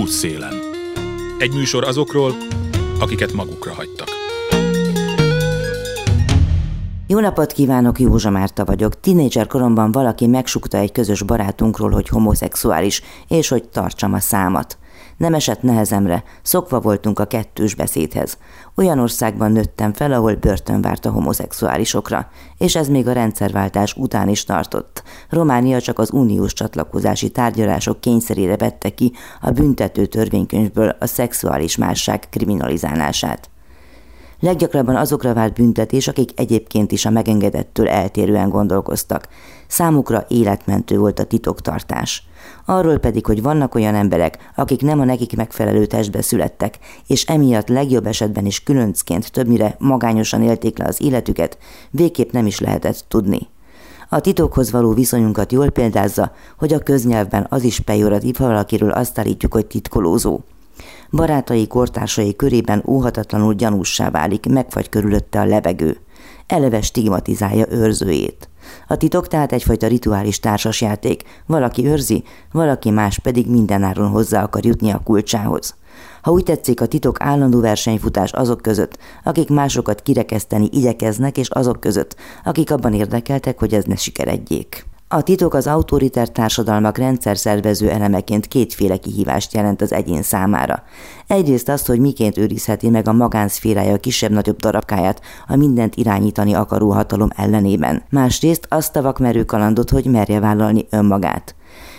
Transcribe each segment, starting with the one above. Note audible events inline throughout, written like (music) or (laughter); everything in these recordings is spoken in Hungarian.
Útszélen. Egy műsor azokról, akiket magukra hagytak. Jó napot kívánok, Józsa Márta vagyok. Tinédzser koromban valaki megsukta egy közös barátunkról, hogy homoszexuális, és hogy tartsam a számat. Nem esett nehezemre, szokva voltunk a kettős beszédhez. Olyan országban nőttem fel, ahol börtön várt a homoszexuálisokra, és ez még a rendszerváltás után is tartott. Románia csak az uniós csatlakozási tárgyalások kényszerére vette ki a büntető törvénykönyvből a szexuális másság kriminalizálását. Leggyakrabban azokra vált büntetés, akik egyébként is a megengedettől eltérően gondolkoztak. Számukra életmentő volt a titoktartás. Arról pedig, hogy vannak olyan emberek, akik nem a nekik megfelelő testbe születtek, és emiatt legjobb esetben is különcként többnyire magányosan élték le az életüket, végképp nem is lehetett tudni. A titokhoz való viszonyunkat jól példázza, hogy a köznyelvben az is pejoratív, ha valakiről azt állítjuk, hogy titkolózó. Barátai, kortársai körében óhatatlanul gyanússá válik, megfagy körülötte a levegő. Eleve stigmatizálja őrzőjét. A titok tehát egyfajta rituális társasjáték. Valaki őrzi, valaki más pedig mindenáron hozzá akar jutni a kulcsához. Ha úgy tetszik, a titok állandó versenyfutás azok között, akik másokat kirekeszteni igyekeznek, és azok között, akik abban érdekeltek, hogy ez ne sikeredjék. A titok az autoriter társadalmak rendszer szervező elemeként kétféle kihívást jelent az egyén számára. Egyrészt azt, hogy miként őrizheti meg a magánszférája kisebb-nagyobb darabkáját a mindent irányítani akaró hatalom ellenében. Másrészt azt a vakmerő kalandot, hogy merje vállalni önmagát.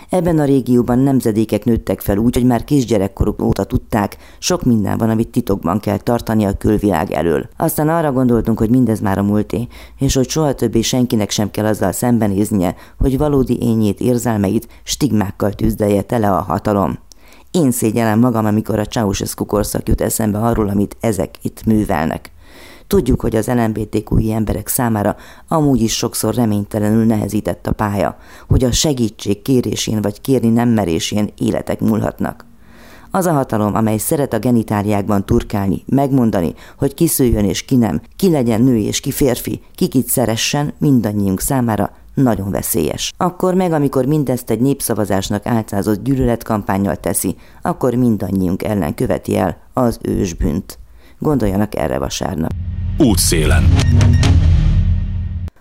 Ebben a régióban nemzedékek nőttek fel úgy, hogy már kisgyerekkoruk óta tudták, sok minden van, amit titokban kell tartani a külvilág elől. Aztán arra gondoltunk, hogy mindez már a múlté, és hogy soha többé senkinek sem kell azzal szembenéznie, hogy valódi ényét, érzelmeit stigmákkal tűzdelje tele a hatalom. Én szégyellem magam, amikor a Ceausescu korszak jut eszembe arról, amit ezek itt művelnek. Tudjuk, hogy az LMBTQI emberek számára amúgy is sokszor reménytelenül nehezített a pálya, hogy a segítség kérésén vagy kérni nem merésén életek múlhatnak. Az a hatalom, amely szeret a genitáliákban turkálni, megmondani, hogy ki szüljön és ki nem, ki legyen nő és ki férfi, ki kit szeressen, mindannyiunk számára nagyon veszélyes. Akkor meg, amikor mindezt egy népszavazásnak álcázott gyűlöletkampányjal teszi, akkor mindannyiunk ellen követi el az ősbűnt. Gondoljanak erre vasárnap. Útszélen.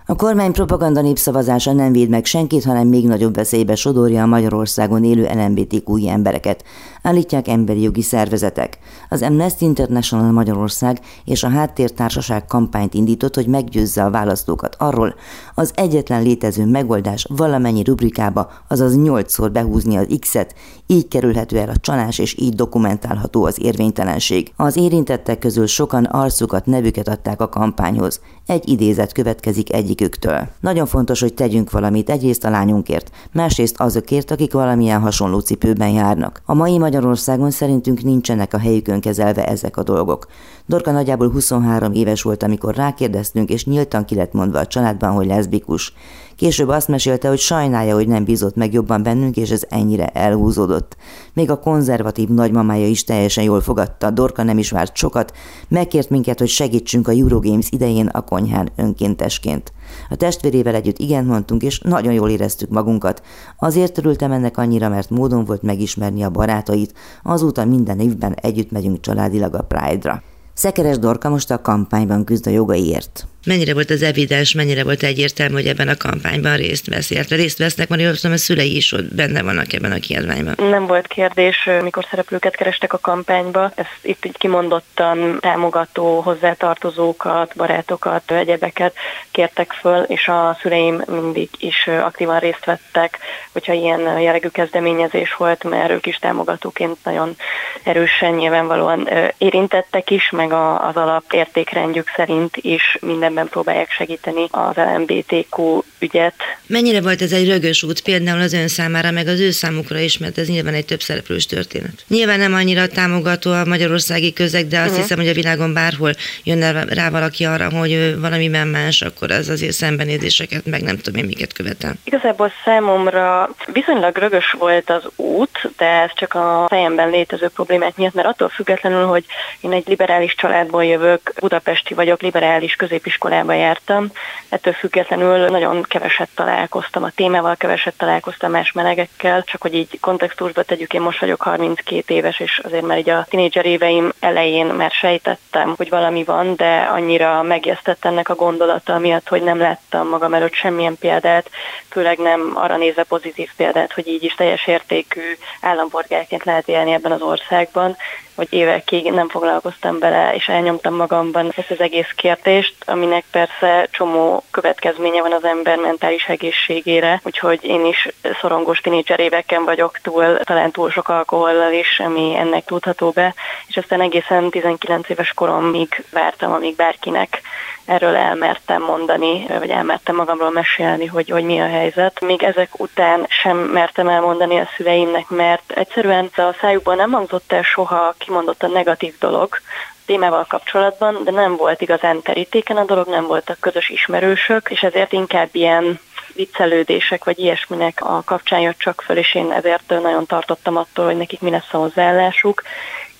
A kormány propaganda népszavazása nem véd meg senkit, hanem még nagyobb veszélybe sodorja a Magyarországon élő LMBTQ embereket, állítják emberi jogi szervezetek. Az Amnesty International Magyarország és a Háttértársaság kampányt indított, hogy meggyőzze a választókat arról, az egyetlen létező megoldás valamennyi rubrikába, azaz nyolcszor behúzni az X-et, így kerülhető el a csalás és így dokumentálható az érvénytelenség. Az érintettek közül sokan arcukat, nevüket adták a kampányhoz. Egy idézet következik egyiküktől. Nagyon fontos, hogy tegyünk valamit egyrészt a lányunkért, másrészt azokért, akik valamilyen hasonló cipőben járnak. A mai Magyarországon szerintünk nincsenek a helyükön kezelve ezek a dolgok. Dorka nagyjából 23 éves volt, amikor rákérdeztünk, és nyíltan ki lett mondva a családban, hogy leszbikus. Később azt mesélte, hogy sajnálja, hogy nem bízott meg jobban bennünk, és ez ennyire elhúzódott. Még a konzervatív nagymamája is teljesen jól fogadta, Dorka nem is várt sokat, megkért minket, hogy segítsünk a Eurogames idején a konyhán önkéntesként. A testvérével együtt igen mondtunk, és nagyon jól éreztük magunkat. Azért örültem ennek annyira, mert módon volt megismerni a barátait, azóta minden évben együtt megyünk családilag a Pride-ra. Szekeres Dorka most a kampányban küzd a jogaiért mennyire volt az evidens, mennyire volt egyértelmű, hogy ebben a kampányban részt vesz, illetve részt vesznek, mert jól a szülei is ott benne vannak ebben a kiadványban. Nem volt kérdés, mikor szereplőket kerestek a kampányba. Ezt itt így kimondottan támogató, hozzátartozókat, barátokat, egyebeket kértek föl, és a szüleim mindig is aktívan részt vettek, hogyha ilyen jellegű kezdeményezés volt, mert ők is támogatóként nagyon erősen nyilvánvalóan érintettek is, meg az alapértékrendjük szerint is minden ebben próbálják segíteni az LMBTQ ügyet. Mennyire volt ez egy rögös út például az ön számára, meg az ő számukra is, mert ez nyilván egy több szereplős történet. Nyilván nem annyira támogató a magyarországi közeg, de azt uh-huh. hiszem, hogy a világon bárhol jönne rá valaki arra, hogy ő valamiben más, akkor az azért szembenézéseket, meg nem tudom én miket követel. Igazából számomra viszonylag rögös volt az út, de ez csak a fejemben létező problémák miatt, mert attól függetlenül, hogy én egy liberális családból jövök, budapesti vagyok, liberális középiskolába jártam. Ettől függetlenül nagyon keveset találkoztam a témával, keveset találkoztam más melegekkel, csak hogy így kontextusba tegyük, én most vagyok 32 éves, és azért már így a tinédzser éveim elején már sejtettem, hogy valami van, de annyira megjesztett ennek a gondolata miatt, hogy nem láttam magam előtt semmilyen példát, főleg nem arra nézve pozitív példát, hogy így is teljes értékű állampolgárként lehet élni ebben az országban, hogy évekig nem foglalkoztam bele, és elnyomtam magamban ezt az egész kérdést, aminek persze csomó következménye van az ember mentális egészségére, úgyhogy én is szorongós tinédzser éveken vagyok túl, talán túl sok alkohollal is, ami ennek tudható be, és aztán egészen 19 éves koromig vártam, amíg bárkinek erről elmertem mondani, vagy elmertem magamról mesélni, hogy, hogy mi a helyzet. Még ezek után sem mertem elmondani a szüleimnek, mert egyszerűen a szájukból nem hangzott el soha kimondott a negatív dolog, témával kapcsolatban, de nem volt igazán terítéken a dolog, nem voltak közös ismerősök, és ezért inkább ilyen viccelődések vagy ilyesminek a kapcsán jött csak föl, és én ezért nagyon tartottam attól, hogy nekik mi lesz a hozzáállásuk,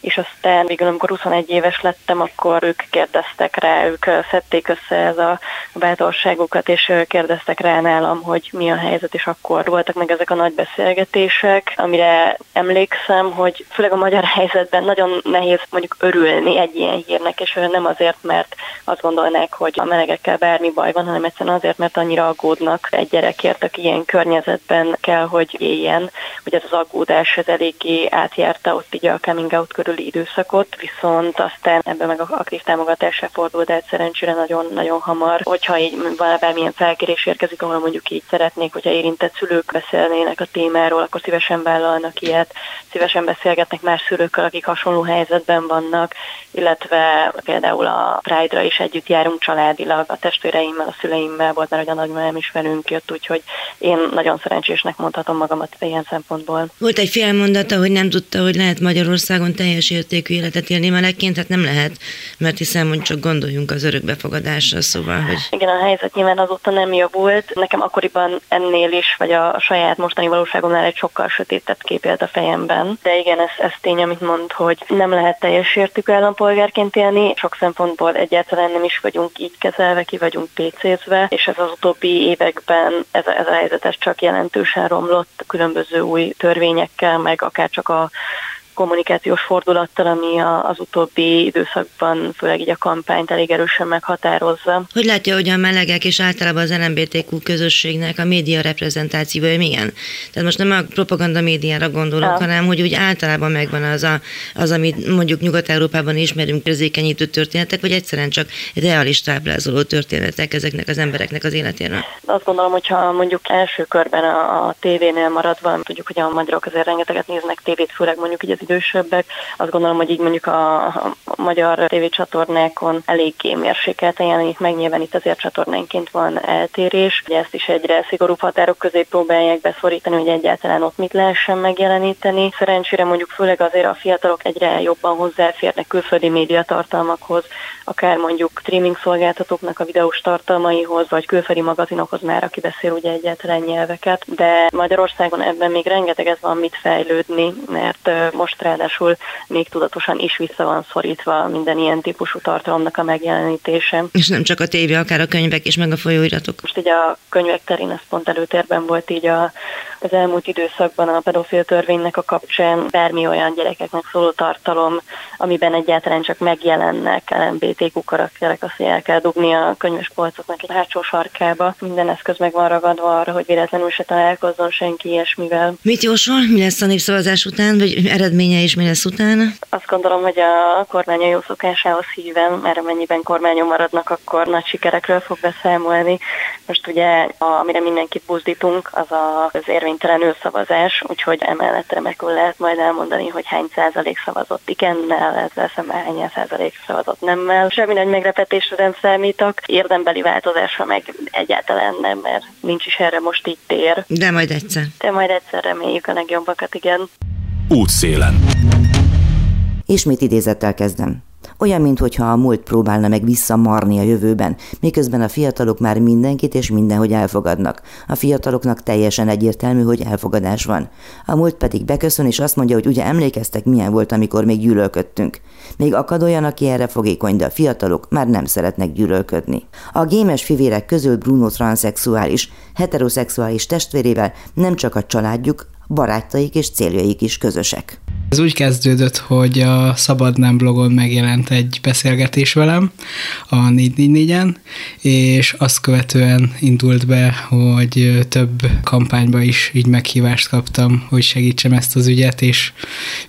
és aztán végül, amikor 21 éves lettem, akkor ők kérdeztek rá, ők szedték össze ez a bátorságukat, és kérdeztek rá nálam, hogy mi a helyzet, és akkor voltak meg ezek a nagy beszélgetések, amire emlékszem, hogy főleg a magyar (laughs) helyzetben nagyon nehéz mondjuk örülni egy ilyen hírnek, és nem azért, mert azt gondolnák, hogy a melegekkel bármi baj van, hanem egyszerűen azért, mert annyira aggódnak egy gyerekért, aki ilyen környezetben kell, hogy éljen, hogy ez az aggódás ez eléggé átjárta ott így a coming out körül időszakot, viszont aztán ebben meg a aktív támogatásra fordult el szerencsére nagyon-nagyon hamar, hogyha így valamilyen felkérés érkezik, ahol mondjuk így szeretnék, hogyha érintett szülők beszélnének a témáról, akkor szívesen vállalnak ilyet, szívesen beszélgetnek más szülőkkel, akik hasonló helyzetben vannak, illetve például a Pride-ra is együtt járunk családilag, a testvéreimmel, a szüleimmel volt, mert hogy a nagymamám is velünk jött, úgyhogy én nagyon szerencsésnek mondhatom magamat ilyen szempontból. Volt egy félmondata, hogy nem tudta, hogy lehet Magyarországon teljes teljes értékű életet élni melegként, hát nem lehet, mert hiszen mondjuk csak gondoljunk az örökbefogadásra, szóval, hogy... Igen, a helyzet nyilván azóta nem javult. Nekem akkoriban ennél is, vagy a saját mostani valóságomnál egy sokkal sötétebb kép élt a fejemben. De igen, ez, ez tény, amit mond, hogy nem lehet teljes értékű állampolgárként élni. Sok szempontból egyáltalán nem is vagyunk így kezelve, ki vagyunk pécézve, és ez az utóbbi években ez ez a helyzet ez csak jelentősen romlott különböző új törvényekkel, meg akár csak a kommunikációs fordulattal, ami a, az utóbbi időszakban, főleg így a kampányt elég erősen meghatározza. Hogy látja, hogy a melegek és általában az LMBTQ közösségnek a média reprezentációja milyen? Tehát most nem a propaganda médiára gondolok, ja. hanem hogy úgy általában megvan az, a, az amit mondjuk Nyugat-Európában ismerünk érzékenyítő történetek, vagy egyszerűen csak reális táblázoló történetek ezeknek az embereknek az életéről? Azt gondolom, hogyha mondjuk első körben a, a tévénél maradva, tudjuk, hogy a magyarok azért rengeteget néznek tévét, főleg mondjuk így az idősebbek. Azt gondolom, hogy így mondjuk a, a magyar tévécsatornákon eléggé mérsékelten jelenik meg, nyilván itt azért csatornánként van eltérés. Ugye ezt is egyre szigorúbb határok közé próbálják beszorítani, hogy egyáltalán ott mit lehessen megjeleníteni. Szerencsére mondjuk főleg azért a fiatalok egyre jobban hozzáférnek külföldi médiatartalmakhoz, akár mondjuk streaming szolgáltatóknak a videós tartalmaihoz, vagy külföldi magazinokhoz már, aki beszél ugye egyáltalán nyelveket, de Magyarországon ebben még rengeteget van mit fejlődni, mert most most ráadásul még tudatosan is vissza van szorítva minden ilyen típusú tartalomnak a megjelenítése. És nem csak a tévé, akár a könyvek és meg a folyóiratok. Most így a könyvek terén ez pont előtérben volt így a, az elmúlt időszakban a pedofil törvénynek a kapcsán bármi olyan gyerekeknek szóló tartalom, amiben egyáltalán csak megjelennek LMBTQ karakterek, azt el kell dugni a könyves polcoknak egy hátsó sarkába. Minden eszköz meg van ragadva arra, hogy véletlenül se találkozzon senki ilyesmivel. Mit jósol? Mi lesz a népszavazás után, vagy eredmény eredménye is mi lesz utána? Azt gondolom, hogy a kormány a jó szokásához híven, mert amennyiben kormányon maradnak, akkor nagy sikerekről fog beszámolni. Most ugye, amire mindenkit buzdítunk, az az érvénytelenül szavazás, úgyhogy emellett remekül lehet majd elmondani, hogy hány százalék szavazott igennel, ezzel szemben hány százalék szavazott nemmel. Semmi nagy meglepetésre nem számítok, érdembeli változásra meg egyáltalán nem, mert nincs is erre most így tér. De majd egyszer. De majd egyszer reméljük a legjobbakat, igen útszélen. Ismét idézettel kezdem. Olyan, mintha a múlt próbálna meg visszamarni a jövőben, miközben a fiatalok már mindenkit és mindenhogy elfogadnak. A fiataloknak teljesen egyértelmű, hogy elfogadás van. A múlt pedig beköszön, és azt mondja, hogy ugye emlékeztek, milyen volt, amikor még gyűlölködtünk. Még akad olyan, aki erre fogékony, de a fiatalok már nem szeretnek gyűlölködni. A gémes fivérek közül Bruno transzexuális, heteroszexuális testvérével nem csak a családjuk, barátaik és céljaik is közösek. Ez úgy kezdődött, hogy a Szabad Nem blogon megjelent egy beszélgetés velem a 444-en, és azt követően indult be, hogy több kampányba is így meghívást kaptam, hogy segítsem ezt az ügyet, és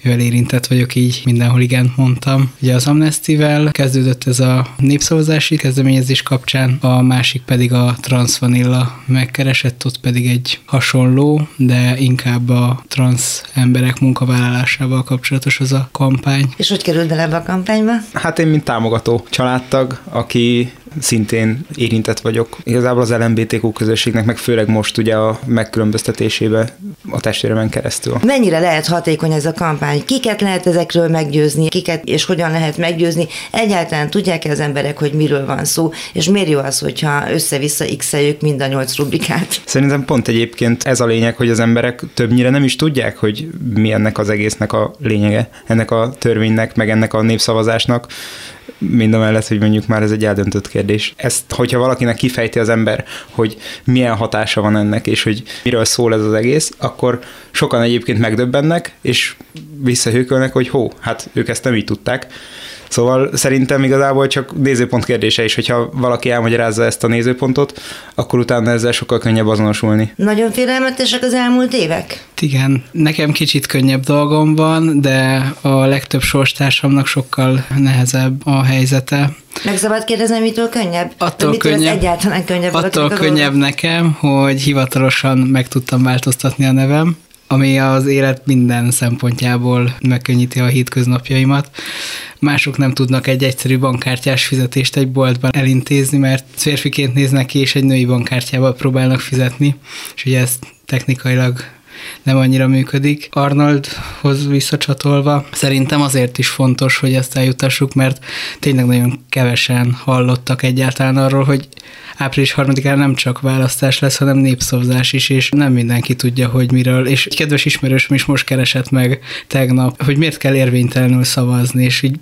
mivel érintett vagyok, így mindenhol igen mondtam. Ugye az Amnestivel kezdődött ez a népszavazási kezdeményezés kapcsán, a másik pedig a Transvanilla megkeresett, ott pedig egy hasonló, de inkább a trans emberek munkavállalásával témával kapcsolatos az a kampány. És hogy került bele ebbe a kampányba? Hát én, mint támogató családtag, aki szintén érintett vagyok. Igazából az LMBTQ közösségnek, meg főleg most ugye a megkülönböztetésébe a testvéremen keresztül. Mennyire lehet hatékony ez a kampány? Kiket lehet ezekről meggyőzni, kiket és hogyan lehet meggyőzni? Egyáltalán tudják -e az emberek, hogy miről van szó, és miért jó az, hogyha össze-vissza x mind a nyolc rubrikát? Szerintem pont egyébként ez a lényeg, hogy az emberek többnyire nem is tudják, hogy mi ennek az egésznek a lényege, ennek a törvénynek, meg ennek a népszavazásnak mind a mellett, hogy mondjuk már ez egy eldöntött kérdés. Ezt, hogyha valakinek kifejti az ember, hogy milyen hatása van ennek, és hogy miről szól ez az egész, akkor sokan egyébként megdöbbennek, és visszahőkölnek, hogy hó, hát ők ezt nem így tudták. Szóval szerintem igazából csak nézőpont kérdése is, hogyha valaki elmagyarázza ezt a nézőpontot, akkor utána ezzel sokkal könnyebb azonosulni. Nagyon félelmetesek az elmúlt évek? Igen, nekem kicsit könnyebb dolgom van, de a legtöbb sorstársamnak sokkal nehezebb a helyzete. Meg szabad kérdezni, mitől könnyebb? Attól mitől könnyebb, egyáltalán könnyebb. Attól könnyebb nekem, hogy hivatalosan meg tudtam változtatni a nevem, ami az élet minden szempontjából megkönnyíti a hétköznapjaimat. Mások nem tudnak egy egyszerű bankkártyás fizetést egy boltban elintézni, mert férfiként néznek ki, és egy női bankkártyával próbálnak fizetni, és ugye ez technikailag nem annyira működik. Arnoldhoz visszacsatolva, szerintem azért is fontos, hogy ezt eljutassuk, mert tényleg nagyon kevesen hallottak egyáltalán arról, hogy április 3-án nem csak választás lesz, hanem népszavazás is, és nem mindenki tudja, hogy miről. És egy kedves ismerősöm is most keresett meg tegnap, hogy miért kell érvénytelenül szavazni, és így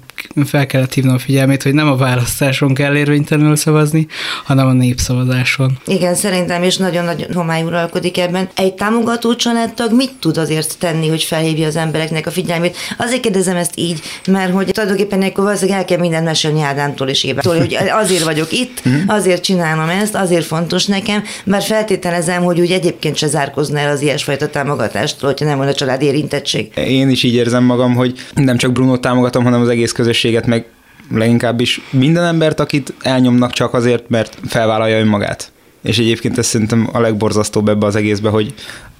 fel kellett hívnom figyelmét, hogy nem a választáson kell érvénytelenül szavazni, hanem a népszavazáson. Igen, szerintem is nagyon-nagyon homály uralkodik ebben. Egy támogató családtag mit tud azért tenni, hogy felhívja az embereknek a figyelmét? Azért kérdezem ezt így, mert hogy tulajdonképpen akkor valószínűleg el kell mindent mesélni Ádámtól és Évától, hogy azért vagyok itt, mhm. azért csinálom ezt, azért fontos nekem, mert feltételezem, hogy úgy egyébként se zárkozna el az ilyesfajta támogatástól, hogyha nem volna a család érintettség. Én is így érzem magam, hogy nem csak Bruno támogatom, hanem az egész közösséget, meg leginkább is minden embert, akit elnyomnak csak azért, mert felvállalja önmagát. És egyébként ez szerintem a legborzasztóbb ebbe az egészbe, hogy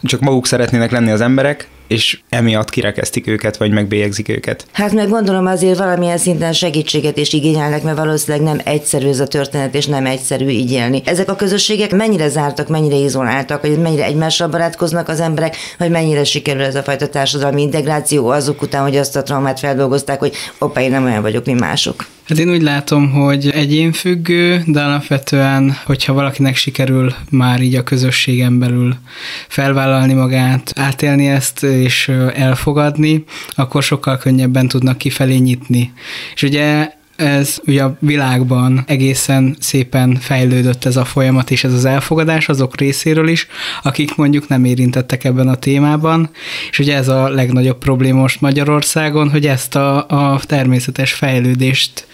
csak maguk szeretnének lenni az emberek, és emiatt kirekeztik őket, vagy megbélyegzik őket. Hát meg gondolom azért valamilyen szinten segítséget is igényelnek, mert valószínűleg nem egyszerű ez a történet, és nem egyszerű így élni. Ezek a közösségek mennyire zártak, mennyire izoláltak, hogy mennyire egymással barátkoznak az emberek, vagy mennyire sikerül ez a fajta társadalmi integráció azok után, hogy azt a traumát feldolgozták, hogy opa, én nem olyan vagyok, mint mások. Hát én úgy látom, hogy egyénfüggő, de alapvetően, hogyha valakinek sikerül már így a közösségen belül felvállalni magát, átélni ezt, és elfogadni, akkor sokkal könnyebben tudnak kifelé nyitni. És ugye ez ugye a világban egészen szépen fejlődött ez a folyamat és ez az elfogadás azok részéről is, akik mondjuk nem érintettek ebben a témában, és ugye ez a legnagyobb probléma most Magyarországon, hogy ezt a, a természetes fejlődést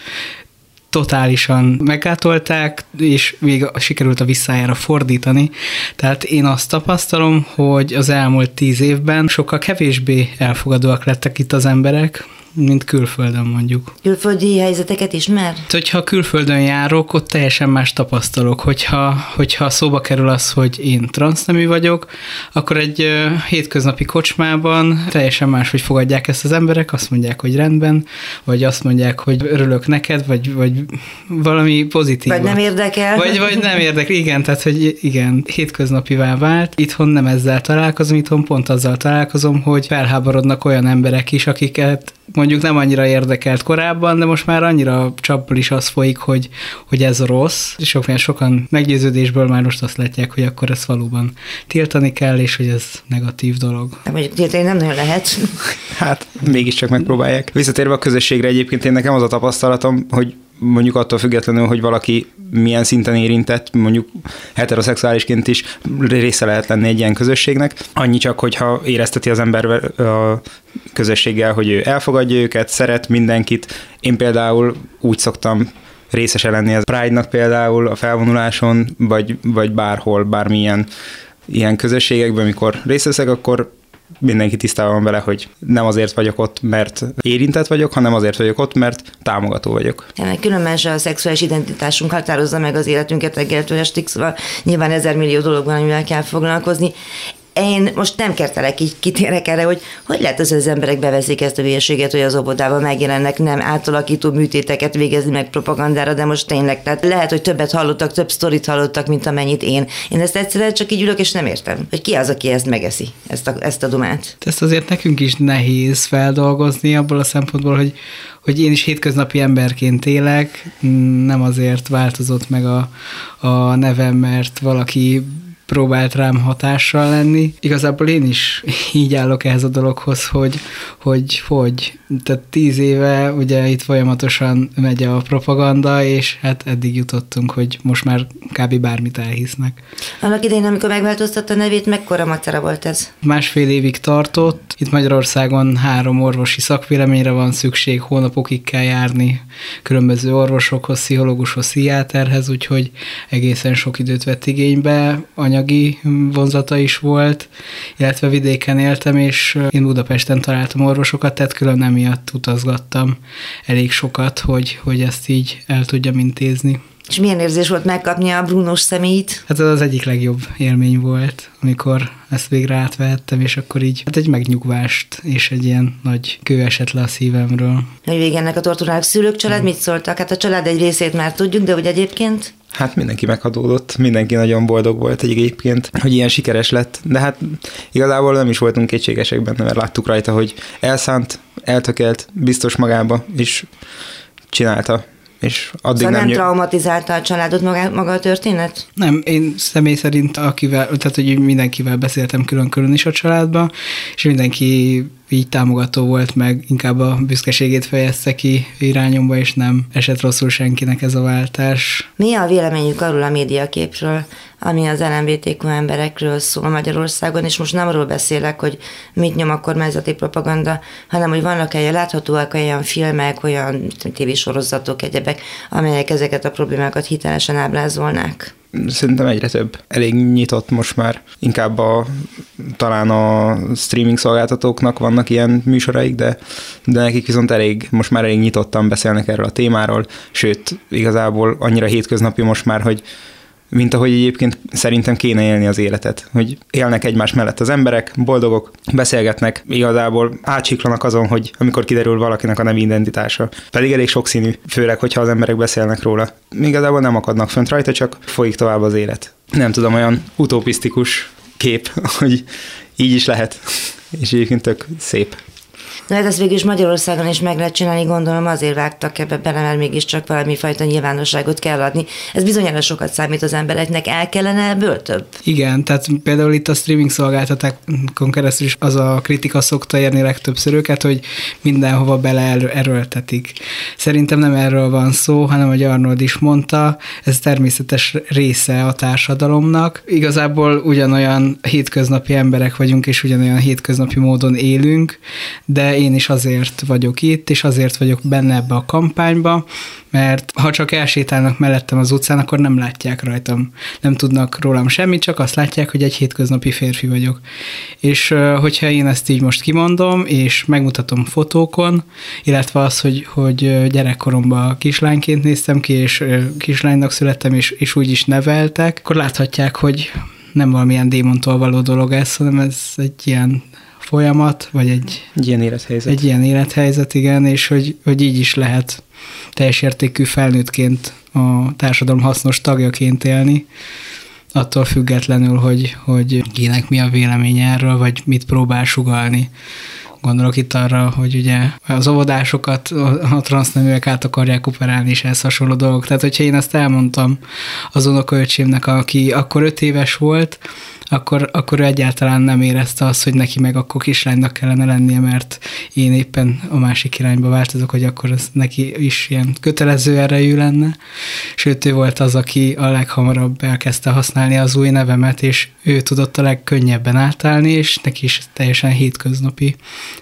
totálisan meggátolták, és még sikerült a visszájára fordítani. Tehát én azt tapasztalom, hogy az elmúlt tíz évben sokkal kevésbé elfogadóak lettek itt az emberek, mint külföldön mondjuk. Külföldi helyzeteket ismer? Hogyha külföldön járok, ott teljesen más tapasztalok. Hogyha, hogyha szóba kerül az, hogy én transznemű vagyok, akkor egy hétköznapi kocsmában teljesen más, hogy fogadják ezt az emberek, azt mondják, hogy rendben, vagy azt mondják, hogy örülök neked, vagy, vagy valami pozitív. Vagy nem érdekel. Vagy, vagy nem érdekel, igen, tehát hogy igen, hétköznapivá vált. Itthon nem ezzel találkozom, itthon pont azzal találkozom, hogy felháborodnak olyan emberek is, akiket mondjuk nem annyira érdekelt korábban, de most már annyira csapból is az folyik, hogy, hogy ez rossz, és sok, sokan meggyőződésből már most azt látják, hogy akkor ezt valóban tiltani kell, és hogy ez negatív dolog. Hát mondjuk tiltani nem nagyon lehet. Hát mégiscsak megpróbálják. Visszatérve a közösségre egyébként én nekem az a tapasztalatom, hogy mondjuk attól függetlenül, hogy valaki milyen szinten érintett, mondjuk heteroszexuálisként is része lehet lenni egy ilyen közösségnek. Annyi csak, hogyha érezteti az ember a közösséggel, hogy ő elfogadja őket, szeret mindenkit. Én például úgy szoktam részese lenni az Pride-nak például a felvonuláson, vagy, vagy bárhol, bármilyen ilyen közösségekben, amikor részt veszek, akkor mindenki tisztában van vele, hogy nem azért vagyok ott, mert érintett vagyok, hanem azért vagyok ott, mert támogató vagyok. Különben se a szexuális identitásunk határozza meg az életünket estig, szóval nyilván ezer millió dolog van, amivel kell foglalkozni én most nem kertelek, így kitérek erre, hogy hogy lehet az, hogy az emberek beveszik ezt a hülyeséget, hogy az óvodában megjelennek nem átalakító műtéteket végezni meg propagandára, de most tényleg, tehát lehet, hogy többet hallottak, több sztorit hallottak, mint amennyit én. Én ezt egyszerűen csak így ülök, és nem értem, hogy ki az, aki ezt megeszi, ezt a, ezt a dumát. Ezt azért nekünk is nehéz feldolgozni abból a szempontból, hogy, hogy én is hétköznapi emberként élek, nem azért változott meg a, a nevem, mert valaki próbált rám hatással lenni. Igazából én is így állok ehhez a dologhoz, hogy hogy, hogy. Tehát tíz éve ugye itt folyamatosan megy a propaganda, és hát eddig jutottunk, hogy most már kb. bármit elhisznek. Annak idején, amikor megváltoztatta a nevét, mekkora macera volt ez? Másfél évig tartott. Itt Magyarországon három orvosi szakvéleményre van szükség, hónapokig kell járni különböző orvosokhoz, pszichológushoz, pszichiáterhez, úgyhogy egészen sok időt vett igénybe. Anyag anyagi vonzata is volt, illetve vidéken éltem, és én Budapesten találtam orvosokat, tehát külön emiatt utazgattam elég sokat, hogy, hogy ezt így el tudjam intézni. És milyen érzés volt megkapni a Brunos személyt? Hát ez az egyik legjobb élmény volt, amikor ezt végre átvehettem, és akkor így hát egy megnyugvást és egy ilyen nagy kő esett le a szívemről. Hogy végennek a torturális szülők család, mit szóltak? Hát a család egy részét már tudjuk, de hogy egyébként? Hát mindenki meghadódott, mindenki nagyon boldog volt egyébként, hogy ilyen sikeres lett, de hát igazából nem is voltunk kétségesek benne, mert láttuk rajta, hogy elszánt, eltökelt, biztos magába, és csinálta és addig szóval nem, nem traumatizálta a családot maga, maga a történet? Nem, én személy szerint akivel, tehát hogy mindenkivel beszéltem külön-külön is a családban, és mindenki így támogató volt, meg inkább a büszkeségét fejezte ki irányomba, és nem esett rosszul senkinek ez a váltás. Mi a véleményük arról a médiaképről, ami az LMBTQ emberekről szól Magyarországon, és most nem arról beszélek, hogy mit nyom a kormányzati propaganda, hanem hogy vannak -e láthatóak olyan filmek, olyan tévésorozatok, egyebek, amelyek ezeket a problémákat hitelesen ábrázolnák szerintem egyre több. Elég nyitott most már. Inkább a, talán a streaming szolgáltatóknak vannak ilyen műsoraik, de, de nekik viszont elég, most már elég nyitottan beszélnek erről a témáról, sőt, igazából annyira hétköznapi most már, hogy mint ahogy egyébként szerintem kéne élni az életet, hogy élnek egymás mellett az emberek, boldogok, beszélgetnek, igazából átsiklanak azon, hogy amikor kiderül valakinek a nem identitása. Pedig elég sokszínű, főleg, hogyha az emberek beszélnek róla. Igazából nem akadnak fönt rajta, csak folyik tovább az élet. Nem tudom, olyan utopisztikus kép, (laughs) hogy így is lehet. És egyébként tök szép. De hát ezt végül is Magyarországon is meg lehet csinálni, gondolom azért vágtak ebbe bele, mert mégiscsak valami fajta nyilvánosságot kell adni. Ez bizonyára sokat számít az embereknek, el kellene ebből több? Igen, tehát például itt a streaming szolgáltatákon keresztül is az a kritika szokta érni legtöbbször őket, hogy mindenhova bele erőltetik. Szerintem nem erről van szó, hanem, hogy Arnold is mondta, ez természetes része a társadalomnak. Igazából ugyanolyan hétköznapi emberek vagyunk, és ugyanolyan hétköznapi módon élünk, de én is azért vagyok itt, és azért vagyok benne ebbe a kampányba, mert ha csak elsétálnak mellettem az utcán, akkor nem látják rajtam, nem tudnak rólam semmit, csak azt látják, hogy egy hétköznapi férfi vagyok. És hogyha én ezt így most kimondom, és megmutatom fotókon, illetve az, hogy, hogy gyerekkoromban kislányként néztem ki, és kislánynak születtem, és, és úgy is neveltek, akkor láthatják, hogy nem valamilyen démontól való dolog ez, hanem ez egy ilyen folyamat, vagy egy, egy ilyen élethelyzet. Egy ilyen élethelyzet, igen, és hogy, hogy így is lehet teljes értékű felnőttként a társadalom hasznos tagjaként élni, attól függetlenül, hogy, hogy kinek mi a vélemény erről, vagy mit próbál sugalni. Gondolok itt arra, hogy ugye az óvodásokat a transzneműek át akarják operálni, és ez hasonló dolgok. Tehát, hogyha én ezt elmondtam az unokaöcsémnek, aki akkor öt éves volt, akkor, akkor ő egyáltalán nem érezte azt, hogy neki meg akkor kislánynak kellene lennie, mert én éppen a másik irányba változok, hogy akkor ez neki is ilyen kötelező erejű lenne. Sőt, ő volt az, aki a leghamarabb elkezdte használni az új nevemet, és ő tudott a legkönnyebben átállni, és neki is teljesen hétköznapi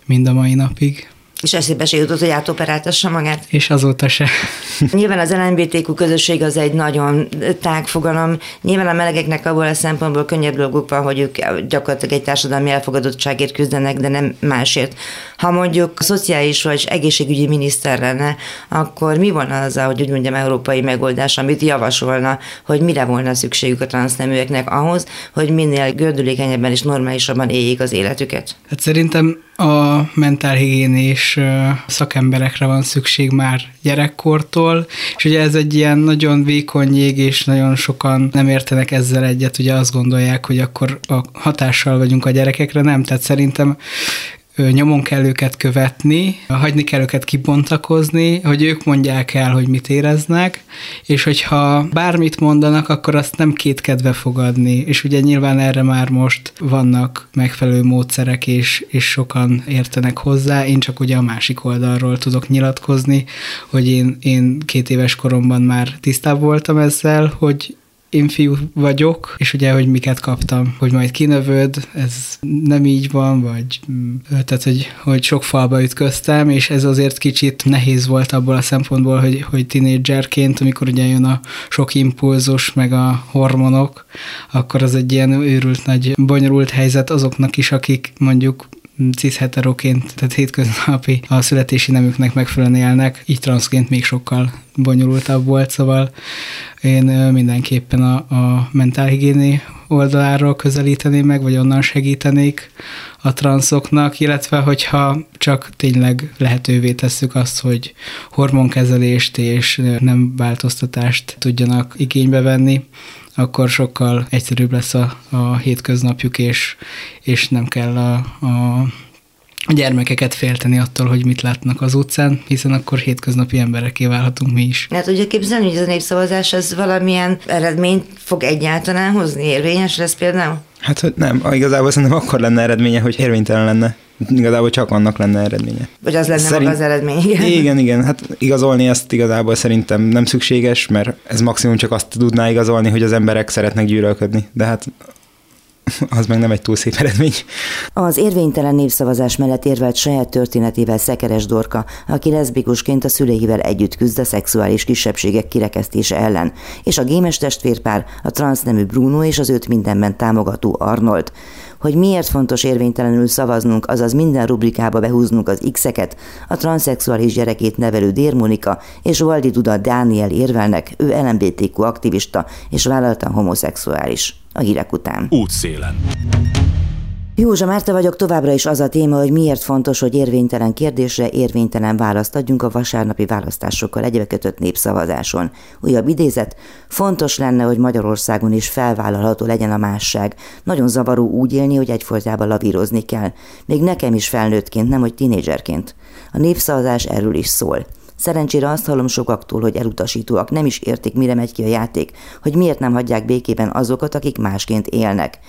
mind a mai napig. És eszébe se jutott, hogy átoperáltassa magát. És azóta se. (laughs) Nyilván az LMBTQ közösség az egy nagyon tág fogalom. Nyilván a melegeknek abból a szempontból könnyebb dolguk van, hogy ők gyakorlatilag egy társadalmi elfogadottságért küzdenek, de nem másért. Ha mondjuk szociális vagy egészségügyi miniszter lenne, akkor mi volna az, hogy úgy mondjam, európai megoldás, amit javasolna, hogy mire volna szükségük a transzneműeknek ahhoz, hogy minél gördülékenyebben és normálisabban éljék az életüket? Hát szerintem a mentálhigiénés szakemberekre van szükség már gyerekkortól, és ugye ez egy ilyen nagyon vékony jég, és nagyon sokan nem értenek ezzel egyet, ugye azt gondolják, hogy akkor a hatással vagyunk a gyerekekre, nem, tehát szerintem nyomon kell őket követni, hagyni kell őket kibontakozni, hogy ők mondják el, hogy mit éreznek, és hogyha bármit mondanak, akkor azt nem kétkedve fogadni. És ugye nyilván erre már most vannak megfelelő módszerek, és, és sokan értenek hozzá. Én csak ugye a másik oldalról tudok nyilatkozni, hogy én, én két éves koromban már tisztább voltam ezzel, hogy én fiú vagyok, és ugye, hogy miket kaptam, hogy majd kinövöd, ez nem így van, vagy tehát, hogy, hogy sok falba ütköztem, és ez azért kicsit nehéz volt abból a szempontból, hogy, hogy tinédzserként, amikor ugye jön a sok impulzus, meg a hormonok, akkor az egy ilyen őrült nagy, bonyolult helyzet azoknak is, akik mondjuk cis-heteroként, tehát hétköznapi a születési nemüknek megfelelően élnek, így transzként még sokkal bonyolultabb volt, szóval én mindenképpen a, a mentálhigiéni oldaláról közelíteném meg, vagy onnan segítenék a transzoknak, illetve hogyha csak tényleg lehetővé tesszük azt, hogy hormonkezelést és nem változtatást tudjanak igénybe venni, akkor sokkal egyszerűbb lesz a, a hétköznapjuk, és, és nem kell a, a a gyermekeket félteni attól, hogy mit látnak az utcán, hiszen akkor hétköznapi embereké válhatunk mi is. Hát ugye képzelni, hogy ez a népszavazás az valamilyen eredményt fog egyáltalán hozni? Érvényes lesz például? Hát hogy nem, igazából szerintem akkor lenne eredménye, hogy érvénytelen lenne. Igazából csak annak lenne eredménye. Vagy az lenne Szerint... maga az eredmény, igen. (laughs) Igen, igen. Hát igazolni ezt igazából szerintem nem szükséges, mert ez maximum csak azt tudná igazolni, hogy az emberek szeretnek gyűlölködni. De hát (laughs) az meg nem egy túl szép eredmény. Az érvénytelen népszavazás mellett érvelt saját történetével Szekeres Dorka, aki leszbikusként a szüleivel együtt küzd a szexuális kisebbségek kirekesztése ellen, és a gémes testvérpár, a transznemű Bruno és az őt mindenben támogató Arnold hogy miért fontos érvénytelenül szavaznunk, azaz minden rubrikába behúznunk az X-eket, a transzexuális gyerekét nevelő Dérmonika és Valdi Duda Dániel érvelnek, ő LMBTQ aktivista és vállaltan homoszexuális. A hírek után. Útszélen. Józsa Márta vagyok, továbbra is az a téma, hogy miért fontos, hogy érvénytelen kérdésre érvénytelen választ adjunk a vasárnapi választásokkal egybekötött népszavazáson. Újabb idézet, fontos lenne, hogy Magyarországon is felvállalható legyen a másság. Nagyon zavaró úgy élni, hogy egyfolytában lavírozni kell. Még nekem is felnőttként, nem hogy tinédzserként. A népszavazás erről is szól. Szerencsére azt hallom sokaktól, hogy elutasítóak nem is értik, mire megy ki a játék, hogy miért nem hagyják békében azokat, akik másként élnek.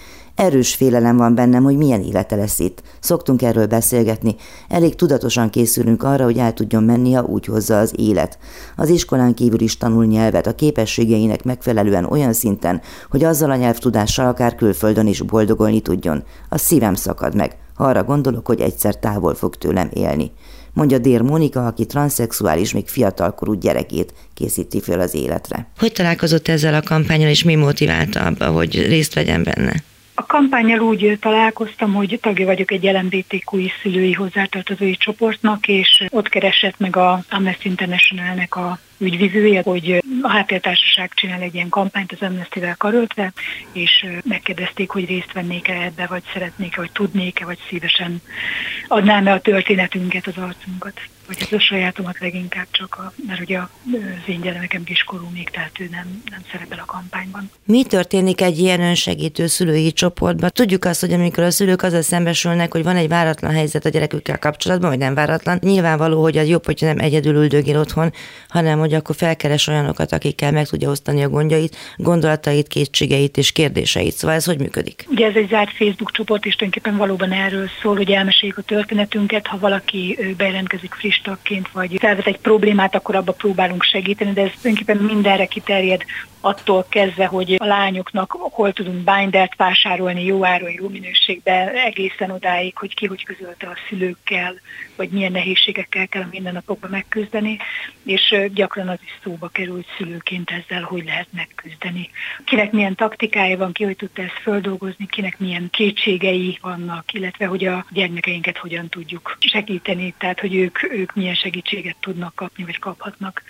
Erős félelem van bennem, hogy milyen élete lesz itt. Szoktunk erről beszélgetni. Elég tudatosan készülünk arra, hogy el tudjon menni, ha úgy hozza az élet. Az iskolán kívül is tanul nyelvet, a képességeinek megfelelően olyan szinten, hogy azzal a nyelvtudással akár külföldön is boldogolni tudjon. A szívem szakad meg. Arra gondolok, hogy egyszer távol fog tőlem élni mondja Dér Mónika, aki transzexuális, még fiatalkorú gyerekét készíti föl az életre. Hogy találkozott ezzel a kampányal, és mi motiválta abba, hogy részt vegyen benne? A kampányjal úgy találkoztam, hogy tagja vagyok egy LMBTQ szülői hozzátartozói csoportnak, és ott keresett meg a Amnesty International-nek a ügyvivője, hogy a háttértársaság csinál egy ilyen kampányt az Amnesty-vel karöltve, és megkérdezték, hogy részt vennék-e ebbe, vagy szeretnék-e, vagy tudnék-e, vagy szívesen adnám-e a történetünket, az arcunkat. Vagy ez a sajátomat leginkább csak, a, mert ugye az én gyermekem kiskorú még, tehát ő nem, nem szerepel a kampányban. Mi történik egy ilyen önsegítő szülői csoportban? Tudjuk azt, hogy amikor a szülők azzal szembesülnek, hogy van egy váratlan helyzet a gyerekükkel kapcsolatban, vagy nem váratlan, nyilvánvaló, hogy az jobb, hogy nem egyedül üldögél otthon, hanem hogy akkor felkeres olyanokat, akikkel meg tudja osztani a gondjait, gondolatait, kétségeit és kérdéseit. Szóval ez hogy működik? Ugye ez egy zárt Facebook csoport, és tulajdonképpen valóban erről szól, hogy elmeséljük a történetünket, ha valaki bejelentkezik friss tagként, vagy felvet egy problémát, akkor abba próbálunk segíteni, de ez tulajdonképpen mindenre kiterjed, attól kezdve, hogy a lányoknak hol tudunk bindert vásárolni jó áron, jó minőségben, egészen odáig, hogy ki hogy közölte a szülőkkel, vagy milyen nehézségekkel kell a mindennapokban megküzdeni, és gyakran az is szóba kerül, szülőként ezzel hogy lehet megküzdeni. Kinek milyen taktikája van, ki hogy tudta ezt földolgozni, kinek milyen kétségei vannak, illetve hogy a gyermekeinket hogyan tudjuk segíteni, tehát hogy ők, ők milyen segítséget tudnak kapni, vagy kaphatnak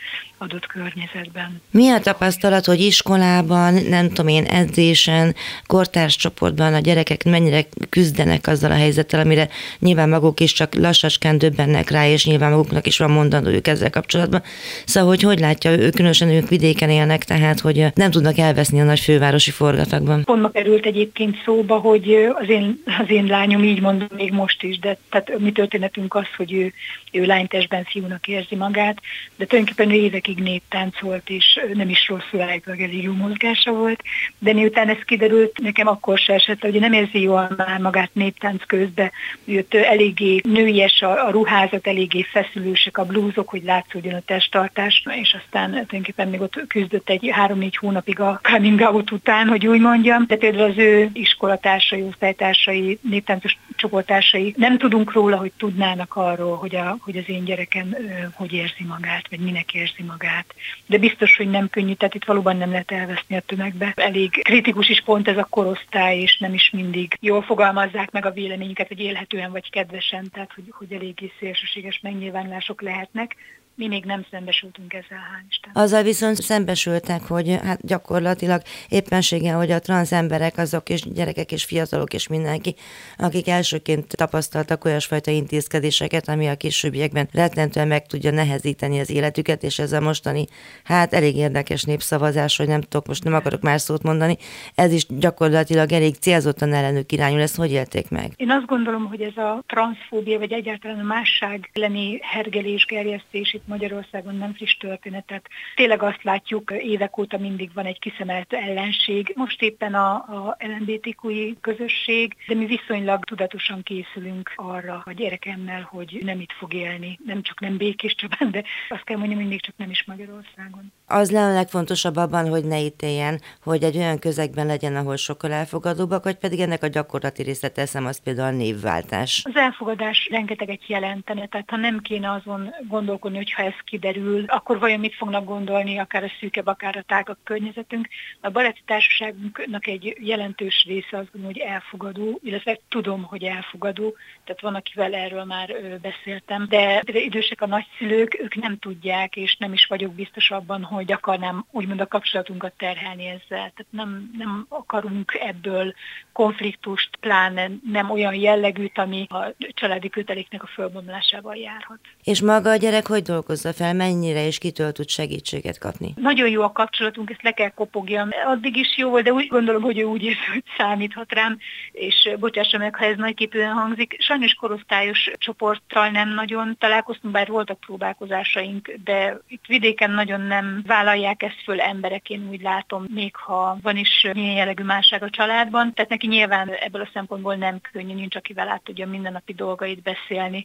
adott környezetben. Mi a tapasztalat, hogy iskolában, nem tudom én, edzésen, kortárs csoportban a gyerekek mennyire küzdenek azzal a helyzettel, amire nyilván maguk is csak lassacskán döbbennek rá, és nyilván maguknak is van mondandójuk ezzel kapcsolatban. Szóval, hogy hogy látja, ő, különösen ők vidéken élnek, tehát, hogy nem tudnak elveszni a nagy fővárosi forgatagban. Pont ma került egyébként szóba, hogy az én, az én lányom így mondom még most is, de tehát mi történetünk az, hogy ő, ő lánytestben fiúnak érzi magát, de tulajdonképpen évekig néptáncolt, és nem is rosszul állítólag elég jó mozgása volt, de miután ez kiderült, nekem akkor se esett, hogy nem érzi jól már magát néptánc közben, jött eléggé nőies a, a ruházat, eléggé feszülősek a blúzok, hogy látszódjon a testtartás, és aztán tulajdonképpen még ott küzdött egy három-négy hónapig a coming out után, hogy úgy mondjam, de például az ő iskolatársai, osztálytársai, néptáncos csoporttársai nem tudunk róla, hogy tudnának arról, hogy, a, hogy az én gyerekem hogy érzi magát, vagy minek érzi magát. De biztos, hogy nem könnyű, tehát itt valóban nem lehet elveszni a tömegbe. Elég kritikus is pont ez a korosztály, és nem is mindig jól fogalmazzák meg a véleményüket, hogy élhetően vagy kedvesen, tehát hogy, hogy eléggé szélsőséges megnyilvánulások lehetnek mi még nem szembesültünk ezzel, hál' Isten. Azzal viszont szembesültek, hogy hát gyakorlatilag éppenséggel, hogy a transz emberek azok és gyerekek és fiatalok és mindenki, akik elsőként tapasztaltak olyasfajta intézkedéseket, ami a későbbiekben rettentően meg tudja nehezíteni az életüket, és ez a mostani, hát elég érdekes népszavazás, hogy nem tudok, most nem akarok más szót mondani, ez is gyakorlatilag elég célzottan ellenük irányul, ezt hogy élték meg? Én azt gondolom, hogy ez a transzfóbia, vagy egyáltalán a másság elleni hergelés, gerjesztés itt Magyarországon nem friss történetet. Tényleg azt látjuk, évek óta mindig van egy kiszemelt ellenség. Most éppen a, a LMBTQI közösség, de mi viszonylag tudatosan készülünk arra a gyerekemmel, hogy nem itt fog élni. Nem csak nem békés Csabán, de azt kell mondjam, hogy még csak nem is Magyarországon. Az lenne a legfontosabb abban, hogy ne ítéljen, hogy egy olyan közegben legyen, ahol sokkal elfogadóbbak, vagy pedig ennek a gyakorlati részlet teszem, az például a névváltás. Az elfogadás rengeteget jelentene, tehát ha nem kéne azon gondolkodni, hogy ha ez kiderül, akkor vajon mit fognak gondolni, akár a szűkebb, akár a tágabb környezetünk. A baráti társaságunknak egy jelentős része gondolom, hogy elfogadó, illetve tudom, hogy elfogadó, tehát van, akivel erről már beszéltem, de idősek a nagyszülők, ők nem tudják, és nem is vagyok biztos abban, hogy akarnám úgymond a kapcsolatunkat terhelni ezzel. Tehát nem, nem akarunk ebből konfliktust, pláne nem olyan jellegűt, ami a családi köteléknek a fölbomlásával járhat. És maga a gyerek hogy dolgozza fel, mennyire és kitől tud segítséget kapni? Nagyon jó a kapcsolatunk, ezt le kell kopogjam. Addig is jó volt, de úgy gondolom, hogy ő úgy érzi, hogy (laughs) számíthat rám, és bocsássa meg, ha ez nagyképűen hangzik. Sajnos korosztályos csoporttal nem nagyon találkoztunk, bár voltak próbálkozásaink, de itt vidéken nagyon nem vállalják ezt föl emberek, én úgy látom, még ha van is milyen jellegű másság a családban. Tehát neki nyilván ebből a szempontból nem könnyű, nincs akivel át tudja mindennapi dolgait beszélni.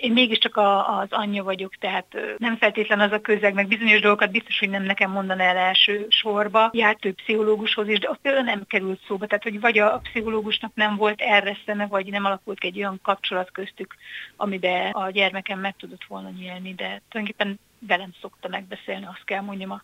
Én mégiscsak a, az anyja vagyok, tehát nem feltétlen az a közeg, meg bizonyos dolgokat biztos, hogy nem nekem mondaná el első sorba. Járt több pszichológushoz is, de ott például nem került szóba. Tehát, hogy vagy a pszichológusnak nem volt erre szeme, vagy nem alakult egy olyan kapcsolat köztük, amiben a gyermekem meg tudott volna nyílni, de tulajdonképpen velem szokta megbeszélni, azt kell mondjam a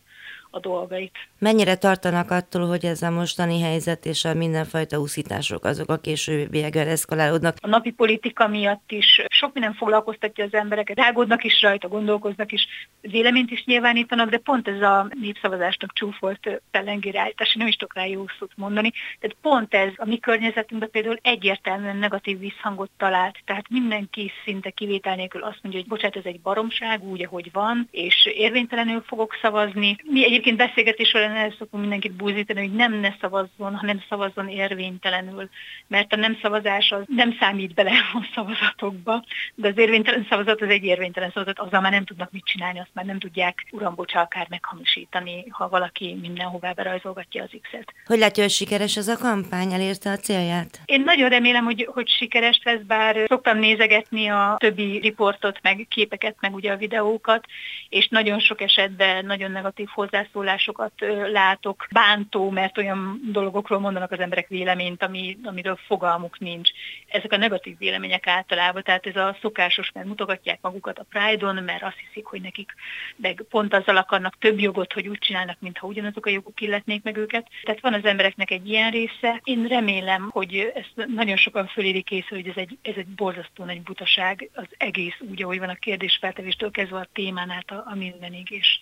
a dolgait. Mennyire tartanak attól, hogy ez a mostani helyzet és a mindenfajta úszítások azok a későbbiekben eszkalálódnak? A napi politika miatt is sok minden foglalkoztatja az embereket, rágódnak is rajta, gondolkoznak is, véleményt is nyilvánítanak, de pont ez a népszavazásnak csúfolt pellengére állítás, nem is tudok rá jó szót mondani. Tehát pont ez a mi környezetünkben például egyértelműen negatív visszhangot talált. Tehát mindenki szinte kivétel nélkül azt mondja, hogy bocsánat, ez egy baromság, úgy, ahogy van, és érvénytelenül fogok szavazni. Mi egyébként beszélgetés során el szokunk mindenkit búzítani, hogy nem ne szavazzon, hanem szavazzon érvénytelenül, mert a nem szavazás az nem számít bele (laughs) a szavazatokba, de az érvénytelen szavazat az egy érvénytelen szavazat, azzal már nem tudnak mit csinálni, azt már nem tudják urambocsa akár meghamisítani, ha valaki mindenhová berajzolgatja az X-et. Hogy látja, hogy sikeres ez a kampány, elérte a célját? Én nagyon remélem, hogy, hogy sikeres lesz, bár szoktam nézegetni a többi riportot, meg képeket, meg ugye a videókat, és nagyon sok esetben nagyon negatív hozzászólásokat látok, bántó, mert olyan dolgokról mondanak az emberek véleményt, ami, amiről fogalmuk nincs. Ezek a negatív vélemények általában, tehát ez a szokásos, mert mutogatják magukat a Pride-on, mert azt hiszik, hogy nekik meg pont azzal akarnak több jogot, hogy úgy csinálnak, mintha ugyanazok a jogok illetnék meg őket. Tehát van az embereknek egy ilyen része. Én remélem, hogy ezt nagyon sokan fölérik készül, hogy ez egy, ez egy borzasztó nagy butaság, az egész úgy, ahogy van a kérdésfeltevéstől kezdve a témán át a, a mindenig, és,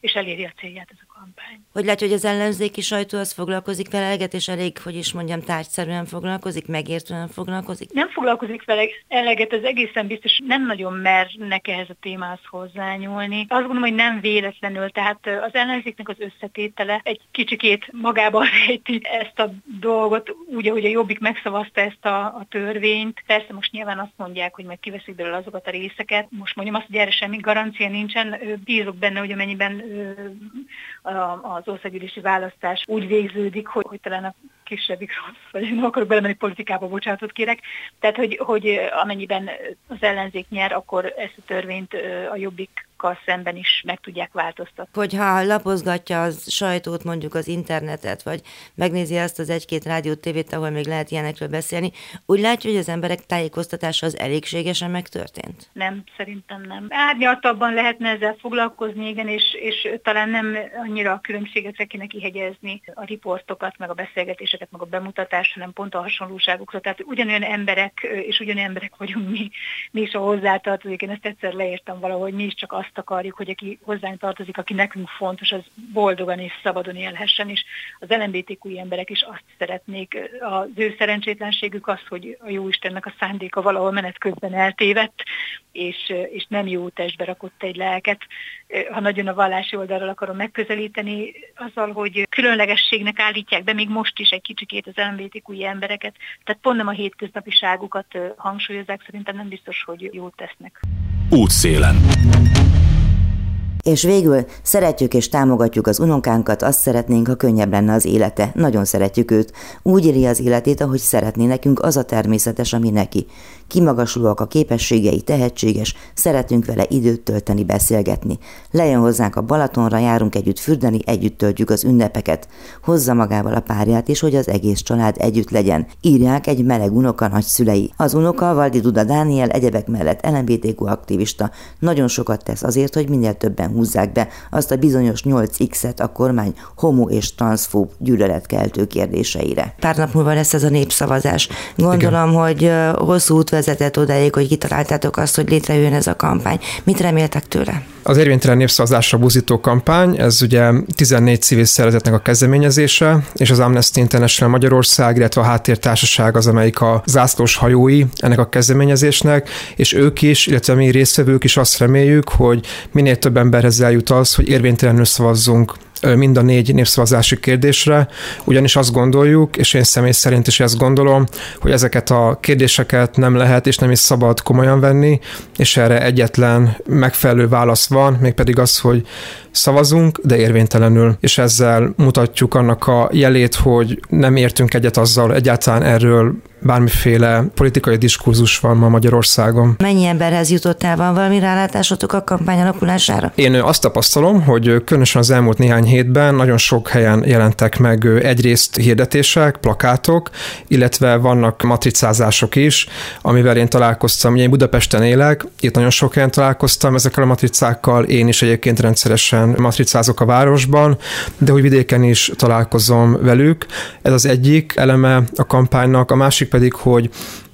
és eléri a célját ez a kampány. Hogy látja, hogy az ellenzéki sajtó az foglalkozik vele eleget, és elég, hogy is mondjam, tárgyszerűen foglalkozik, megértően foglalkozik? Nem foglalkozik vele eleget, az egészen biztos nem nagyon mernek ehhez a témához hozzányúlni. Azt gondolom, hogy nem véletlenül, tehát az ellenzéknek az összetétele egy kicsikét magában (laughs) rejti ezt a dolgot, úgy, ahogy a Jobbik megszavazta ezt a, a törvényt. Persze most nyilván azt mondják, hogy meg kiveszik belőle azokat a részeket. Most mondjam azt, hogy erre semmi garancia nincsen. Bízok benne, hogy amennyiben az országgyűlési választás úgy végződik, hogy, hogy talán a kisebbik rossz, vagy nem akarok belemenni politikába, bocsánatot kérek. Tehát, hogy, hogy amennyiben az ellenzék nyer, akkor ezt a törvényt a jobbik szemben is meg tudják változtatni. Hogyha lapozgatja az sajtót, mondjuk az internetet, vagy megnézi azt az egy-két rádiót, tévét, ahol még lehet ilyenekről beszélni, úgy látja, hogy az emberek tájékoztatása az elégségesen megtörtént? Nem, szerintem nem. Árnyaltabban lehetne ezzel foglalkozni, igen, és, és talán nem annyira a különbségekre kéne kihegyezni a riportokat, meg a beszélgetéseket, meg a bemutatást, hanem pont a hasonlóságokra. Tehát ugyanolyan emberek, és ugyanolyan emberek vagyunk mi, mi is a hozzátartozik. Én ezt egyszer leírtam valahogy, mi is csak azt akarjuk, hogy aki hozzánk tartozik, aki nekünk fontos, az boldogan és szabadon élhessen, és az LMBTQ emberek is azt szeretnék. Az ő szerencsétlenségük az, hogy a jó Istennek a szándéka valahol menet közben eltévedt, és, és nem jó testbe rakott egy lelket. Ha nagyon a vallási oldalról akarom megközelíteni, azzal, hogy különlegességnek állítják be még most is egy kicsikét az LMBTQ embereket, tehát pont nem a hétköznapiságukat hangsúlyozzák, szerintem nem biztos, hogy jót tesznek. Útszélen. És végül szeretjük és támogatjuk az unokánkat, azt szeretnénk, ha könnyebb lenne az élete. Nagyon szeretjük őt. Úgy éli az életét, ahogy szeretné nekünk, az a természetes, ami neki. Kimagaslóak a képességei, tehetséges, szeretünk vele időt tölteni, beszélgetni. Lejön hozzánk a Balatonra, járunk együtt fürdeni, együtt töltjük az ünnepeket. Hozza magával a párját is, hogy az egész család együtt legyen. Írják egy meleg unoka nagyszülei. Az unoka Valdi Duda Dániel egyebek mellett LMBTQ aktivista. Nagyon sokat tesz azért, hogy minél többen húzzák be azt a bizonyos 8X-et a kormány homo és transzfób gyűlöletkeltő kérdéseire. Pár nap múlva lesz ez a népszavazás. Gondolom, Igen. hogy hosszú út vezetett odáig, hogy kitaláltátok azt, hogy létrejön ez a kampány. Mit reméltek tőle? Az érvénytelen népszavazásra buzító kampány, ez ugye 14 civil szervezetnek a kezdeményezése, és az Amnesty International Magyarország, illetve a Háttértársaság az, amelyik a zászlós hajói ennek a kezdeményezésnek, és ők is, illetve mi résztvevők is azt reméljük, hogy minél több emberhez eljut az, hogy érvénytelenül szavazzunk mind a négy népszavazási kérdésre, ugyanis azt gondoljuk, és én személy szerint is ezt gondolom, hogy ezeket a kérdéseket nem lehet és nem is szabad komolyan venni, és erre egyetlen megfelelő válasz van, mégpedig az, hogy szavazunk, de érvénytelenül, és ezzel mutatjuk annak a jelét, hogy nem értünk egyet azzal, egyáltalán erről bármiféle politikai diskurzus van ma Magyarországon. Mennyi emberhez jutottál, van valami rálátásotok a kampány alakulására? Én azt tapasztalom, hogy különösen az elmúlt néhány hétben nagyon sok helyen jelentek meg egyrészt hirdetések, plakátok, illetve vannak matricázások is, amivel én találkoztam. Ugye én Budapesten élek, itt nagyon sok helyen találkoztam ezekkel a matricákkal, én is egyébként rendszeresen matricázok a városban, de hogy vidéken is találkozom velük. Ez az egyik eleme a kampánynak, a másik pedig, hogy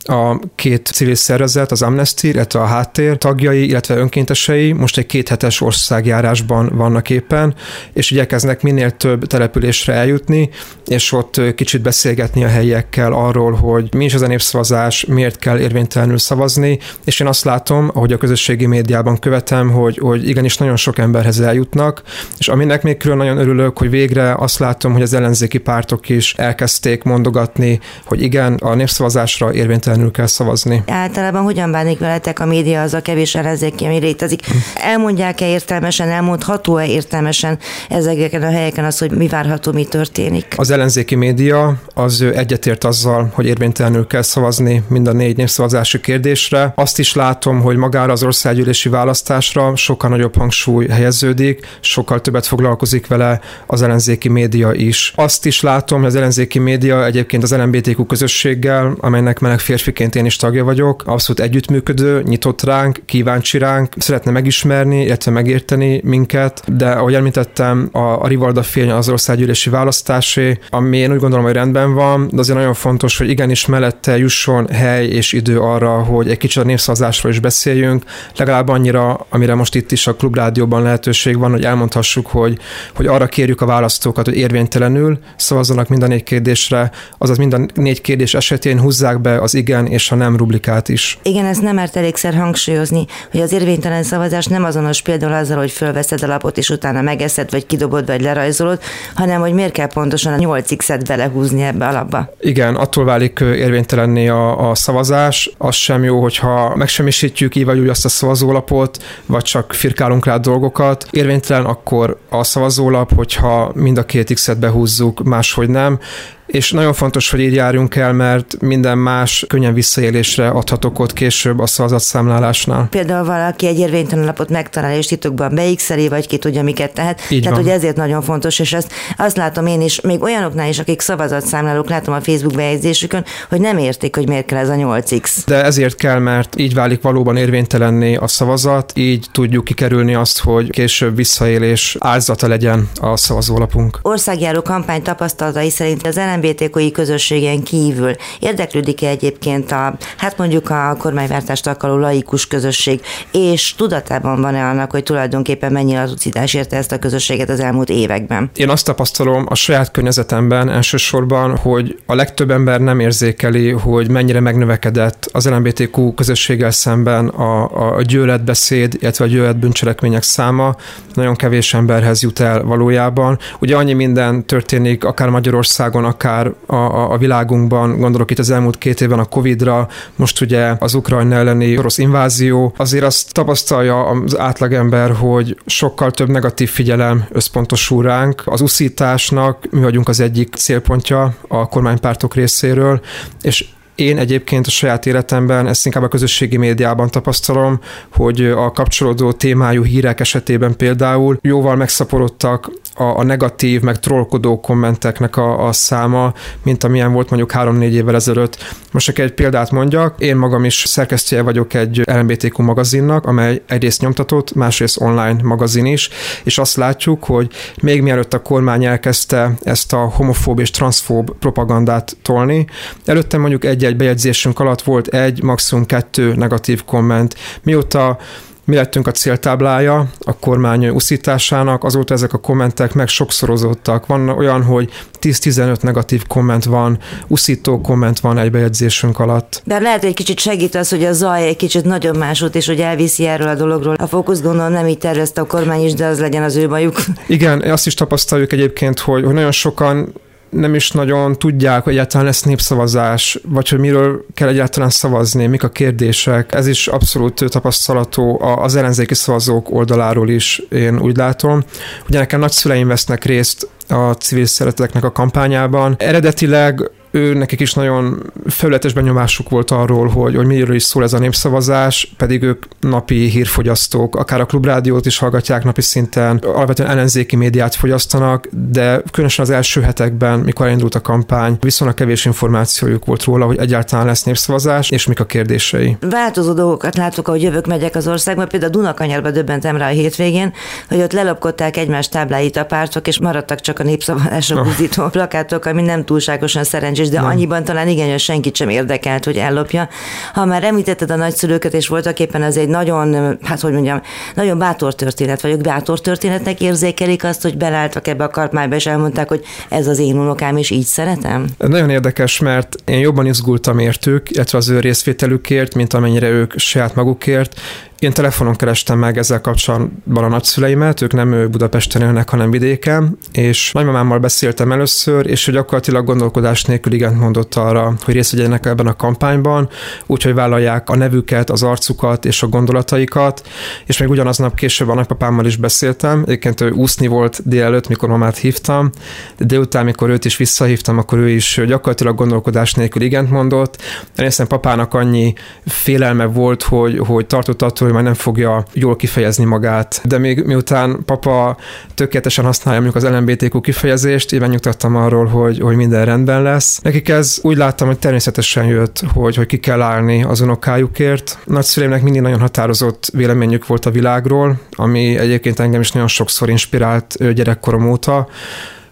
a két civil szervezet, az Amnesty, illetve a háttér tagjai, illetve önkéntesei most egy kéthetes országjárásban vannak éppen, és igyekeznek minél több településre eljutni, és ott kicsit beszélgetni a helyiekkel arról, hogy mi is az a népszavazás, miért kell érvénytelenül szavazni, és én azt látom, ahogy a közösségi médiában követem, hogy, hogy igenis nagyon sok emberhez eljutnak, és aminek még külön nagyon örülök, hogy végre azt látom, hogy az ellenzéki pártok is elkezdték mondogatni, hogy igen, a népszavazásra érvénytelenül függetlenül kell szavazni. Általában hogyan bánik veletek a média az a kevés ellenzéki, ami létezik? Elmondják-e értelmesen, elmondható-e értelmesen ezeken a helyeken az, hogy mi várható, mi történik? Az ellenzéki média az egyetért azzal, hogy érvénytelenül kell szavazni mind a négy népszavazási kérdésre. Azt is látom, hogy magára az országgyűlési választásra sokkal nagyobb hangsúly helyeződik, sokkal többet foglalkozik vele az ellenzéki média is. Azt is látom, hogy az ellenzéki média egyébként az LMBTQ közösséggel, amelynek meleg férfi férfiként én is tagja vagyok, abszolút együttműködő, nyitott ránk, kíváncsi ránk, szeretne megismerni, illetve megérteni minket, de ahogy említettem, a, a Rivalda fény az országgyűlési választásé, ami én úgy gondolom, hogy rendben van, de azért nagyon fontos, hogy igenis mellette jusson hely és idő arra, hogy egy kicsit a népszavazásról is beszéljünk, legalább annyira, amire most itt is a klubrádióban lehetőség van, hogy elmondhassuk, hogy, hogy arra kérjük a választókat, hogy érvénytelenül szavazzanak mind a négy kérdésre, azaz mind a négy kérdés esetén húzzák be az igen igen és a nem rublikát is. Igen, ezt nem mert elégszer hangsúlyozni, hogy az érvénytelen szavazás nem azonos például azzal, hogy fölveszed a lapot és utána megeszed, vagy kidobod, vagy lerajzolod, hanem hogy miért kell pontosan a 8x-et belehúzni ebbe a lapba. Igen, attól válik érvénytelenné a, a szavazás. Az sem jó, hogyha megsemmisítjük így vagy úgy azt a szavazólapot, vagy csak firkálunk rá dolgokat. Érvénytelen akkor a szavazólap, hogyha mind a két x-et behúzzuk, máshogy nem és nagyon fontos, hogy így járjunk el, mert minden más könnyen visszaélésre adhatok ott később a szavazatszámlálásnál. Például valaki egy érvénytelen lapot megtalál, és titokban beixeli, vagy ki tudja, miket tehet. Így Tehát, van. hogy ezért nagyon fontos, és ezt azt látom én is, még olyanoknál is, akik szavazatszámlálók, látom a Facebook bejegyzésükön, hogy nem értik, hogy miért kell ez a 8x. De ezért kell, mert így válik valóban érvénytelenné a szavazat, így tudjuk kikerülni azt, hogy később visszaélés áldozata legyen a szavazólapunk. Országjáró kampány tapasztalatai szerint az LMBTQI közösségen kívül érdeklődik-e egyébként a, hát mondjuk a kormányváltást akaró laikus közösség, és tudatában van-e annak, hogy tulajdonképpen mennyi atrocitás érte ezt a közösséget az elmúlt években? Én azt tapasztalom a saját környezetemben elsősorban, hogy a legtöbb ember nem érzékeli, hogy mennyire megnövekedett az LMBTQ közösséggel szemben a, a gyűlöletbeszéd, illetve a gyűlöletbűncselekmények száma. Nagyon kevés emberhez jut el valójában. Ugye annyi minden történik, akár Magyarországon, akár akár a, a, a világunkban, gondolok itt az elmúlt két évben a Covid-ra, most ugye az Ukrajna elleni orosz invázió, azért azt tapasztalja az átlagember, hogy sokkal több negatív figyelem összpontosul ránk. Az uszításnak mi vagyunk az egyik célpontja a kormánypártok részéről, és én egyébként a saját életemben ezt inkább a közösségi médiában tapasztalom, hogy a kapcsolódó témájú hírek esetében például jóval megszaporodtak a, a negatív, meg trollkodó kommenteknek a, a száma, mint amilyen volt mondjuk három-négy évvel ezelőtt. Most csak egy példát mondjak, én magam is szerkesztője vagyok egy LMBTQ magazinnak, amely egyrészt nyomtatott, másrészt online magazin is, és azt látjuk, hogy még mielőtt a kormány elkezdte ezt a homofób és transzfób propagandát tolni, előtte mondjuk egy-egy bejegyzésünk alatt volt egy, maximum kettő negatív komment. Mióta mi lettünk a céltáblája a kormány uszításának, azóta ezek a kommentek meg sokszorozottak. Van olyan, hogy 10-15 negatív komment van, uszító komment van egy bejegyzésünk alatt. De lehet, hogy egy kicsit segít az, hogy a zaj egy kicsit nagyon másút, és hogy elviszi erről a dologról. A fókusz gondolom nem így tervezte a kormány is, de az legyen az ő bajuk. Igen, azt is tapasztaljuk egyébként, hogy, hogy nagyon sokan nem is nagyon tudják, hogy egyáltalán lesz népszavazás, vagy hogy miről kell egyáltalán szavazni, mik a kérdések. Ez is abszolút tapasztalatú az ellenzéki szavazók oldaláról is, én úgy látom. Ugye nekem nagyszüleim vesznek részt a civil szereteteknek a kampányában. Eredetileg ő nekik is nagyon felületes benyomásuk volt arról, hogy, hogy miről is szól ez a népszavazás, pedig ők napi hírfogyasztók, akár a klubrádiót is hallgatják napi szinten, alapvetően ellenzéki médiát fogyasztanak, de különösen az első hetekben, mikor elindult a kampány, viszonylag kevés információjuk volt róla, hogy egyáltalán lesz népszavazás, és mik a kérdései. Változó dolgokat látok, ahogy jövök, megyek az országba, például a Dunakanyarba döbbentem rá a hétvégén, hogy ott lelopkodták egymás tábláit a pártok, és maradtak csak a népszavazások oh. plakátok, ami nem túlságosan szerencsés, de nem. annyiban talán igen, hogy senkit sem érdekelt, hogy ellopja. Ha már említetted a nagyszülőket, és voltak éppen ez egy nagyon, hát hogy mondjam, nagyon bátor történet, vagyok bátor történetnek érzékelik azt, hogy belálltak ebbe a kartmába, és elmondták, hogy ez az én unokám, és így szeretem? Nagyon érdekes, mert én jobban izgultam értük, illetve az ő részvételükért, mint amennyire ők saját magukért. Én telefonon kerestem meg ezzel kapcsolatban a nagyszüleimet, ők nem Budapesten élnek, hanem vidéken, és nagymamámmal beszéltem először, és ő gyakorlatilag gondolkodás nélkül igen mondott arra, hogy részt vegyenek ebben a kampányban, úgyhogy vállalják a nevüket, az arcukat és a gondolataikat, és még ugyanaznap később a nagypapámmal is beszéltem, egyébként ő úszni volt délelőtt, mikor mamát hívtam, de délután, mikor őt is visszahívtam, akkor ő is gyakorlatilag gondolkodás nélkül igent mondott. Én papának annyi félelme volt, hogy, hogy tartott attól, hogy már nem fogja jól kifejezni magát. De még miután papa tökéletesen használja mondjuk az LMBTQ kifejezést, én megnyugtattam arról, hogy, hogy minden rendben lesz. Nekik ez úgy láttam, hogy természetesen jött, hogy, hogy ki kell állni az unokájukért. Nagyszüleimnek mindig nagyon határozott véleményük volt a világról, ami egyébként engem is nagyon sokszor inspirált gyerekkorom óta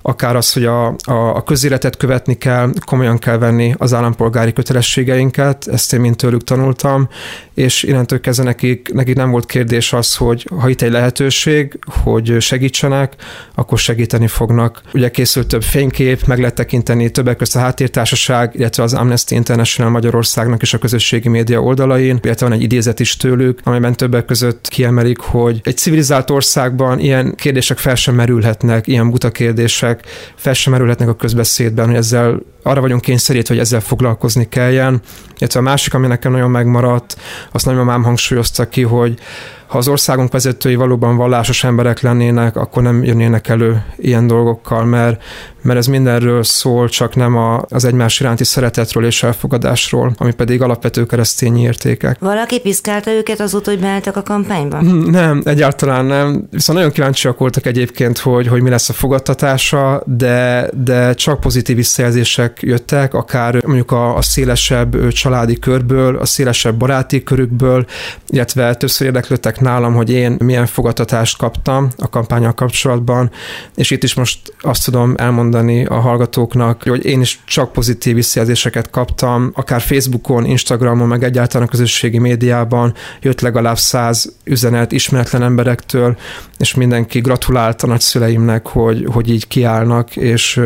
akár az, hogy a, a, a közéletet követni kell, komolyan kell venni az állampolgári kötelességeinket, ezt én mind tőlük tanultam, és innentől kezdve nekik, nekik nem volt kérdés az, hogy ha itt egy lehetőség, hogy segítsenek, akkor segíteni fognak. Ugye készült több fénykép, meg lehet tekinteni többek között a háttértársaság, illetve az Amnesty International Magyarországnak és a közösségi média oldalain, illetve van egy idézet is tőlük, amelyben többek között kiemelik, hogy egy civilizált országban ilyen kérdések fel sem merülhetnek, ilyen buta kérdések, kérdések fel sem merülhetnek a közbeszédben, hogy ezzel arra vagyunk kényszerítve, hogy ezzel foglalkozni kelljen. Illetve a másik, ami nekem nagyon megmaradt, azt nagymamám hangsúlyozta ki, hogy ha az országunk vezetői valóban vallásos emberek lennének, akkor nem jönnének elő ilyen dolgokkal, mert, mert ez mindenről szól, csak nem a, az egymás iránti szeretetről és elfogadásról, ami pedig alapvető keresztényi értékek. Valaki piszkálta őket azóta, hogy beálltak a kampányba? Hmm, nem, egyáltalán nem. Viszont nagyon kíváncsiak voltak egyébként, hogy, hogy mi lesz a fogadtatása, de, de csak pozitív visszajelzések jöttek, akár mondjuk a, a szélesebb családi körből, a szélesebb baráti körükből, illetve többször érdeklődtek nálam, hogy én milyen fogadtatást kaptam a kampányal kapcsolatban, és itt is most azt tudom elmondani a hallgatóknak, hogy én is csak pozitív visszajelzéseket kaptam, akár Facebookon, Instagramon, meg egyáltalán a közösségi médiában jött legalább száz üzenet ismeretlen emberektől, és mindenki gratulált a nagyszüleimnek, hogy, hogy így kiállnak, és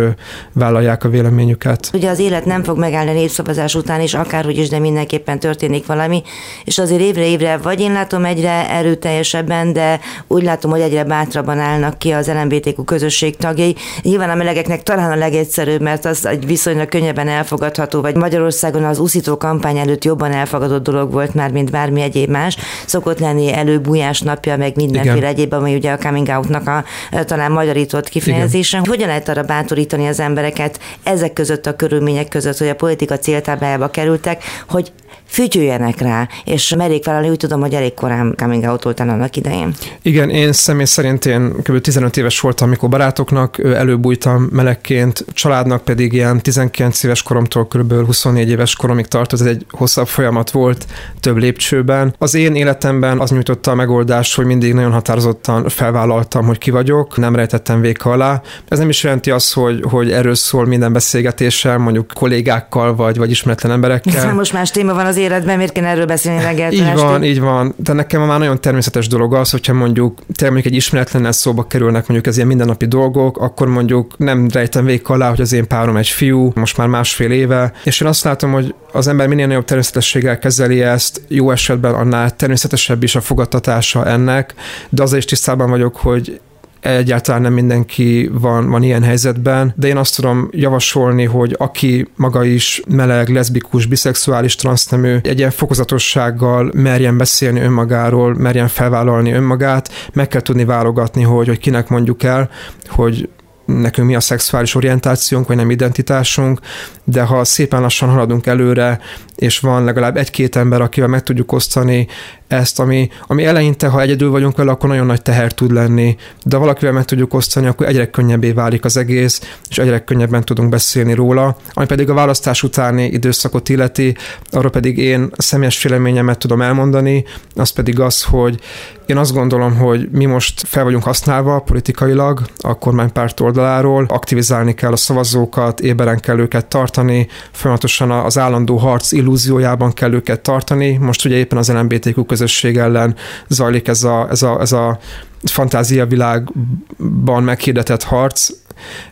vállalják a véleményüket. Ugye az élet nem fog megállni a népszavazás után is, akárhogy is, de mindenképpen történik valami, és azért évre évre vagy én látom egyre erőteljesebben, de úgy látom, hogy egyre bátrabban állnak ki az LMBTQ közösség tagjai. Nyilván a melegeknek talán a legegyszerűbb, mert az egy viszonylag könnyebben elfogadható, vagy Magyarországon az uszító kampány előtt jobban elfogadott dolog volt már, mint bármi egyéb más. Szokott lenni előbújás napja, meg mindenféle Igen. egyéb, ami ugye a coming out-nak a talán magyarított kifejezése. Igen. Hogyan lehet arra bátorítani az embereket ezek között a körülmények között, hogy a politika céltáblájába kerültek, hogy fütyüljenek rá, és merik vállalni, úgy tudom, hogy elég korán coming out voltál annak idején. Igen, én személy szerint én kb. 15 éves voltam, amikor barátoknak előbújtam melegként, családnak pedig ilyen 19 éves koromtól kb. 24 éves koromig tartott, ez egy hosszabb folyamat volt, több lépcsőben. Az én életemben az nyújtotta a megoldást, hogy mindig nagyon határozottan felvállaltam, hogy ki vagyok, nem rejtettem véka alá. Ez nem is jelenti azt, hogy, hogy erről szól minden beszélgetésem, mondjuk kollégákkal vagy, vagy ismeretlen emberekkel. Most más téma van az életben, miért kéne erről beszélni reggel? Így van, így van. De nekem már nagyon természetes dolog az, hogyha mondjuk tényleg mondjuk egy ismeretlennel szóba kerülnek mondjuk az ilyen mindennapi dolgok, akkor mondjuk nem rejtem végig alá, hogy az én párom egy fiú, most már másfél éve, és én azt látom, hogy az ember minél nagyobb természetességgel kezeli ezt, jó esetben annál természetesebb is a fogadtatása ennek, de azzal is tisztában vagyok, hogy egyáltalán nem mindenki van, van ilyen helyzetben, de én azt tudom javasolni, hogy aki maga is meleg, leszbikus, biszexuális, transznemű, egy ilyen fokozatossággal merjen beszélni önmagáról, merjen felvállalni önmagát, meg kell tudni válogatni, hogy, hogy kinek mondjuk el, hogy nekünk mi a szexuális orientációnk, vagy nem identitásunk, de ha szépen lassan haladunk előre, és van legalább egy-két ember, akivel meg tudjuk osztani ezt, ami, ami eleinte, ha egyedül vagyunk vele, akkor nagyon nagy teher tud lenni, de valakivel meg tudjuk osztani, akkor egyre könnyebbé válik az egész, és egyre könnyebben tudunk beszélni róla. Ami pedig a választás utáni időszakot illeti, arról pedig én személyes véleményemet tudom elmondani, az pedig az, hogy én azt gondolom, hogy mi most fel vagyunk használva politikailag a kormánypárt oldaláról, aktivizálni kell a szavazókat, éberen kell őket tartani, folyamatosan az állandó harc illúziójában kell őket tartani. Most ugye éppen az LMBTQ közösség ellen zajlik ez a, ez a, ez a fantáziavilágban meghirdetett harc,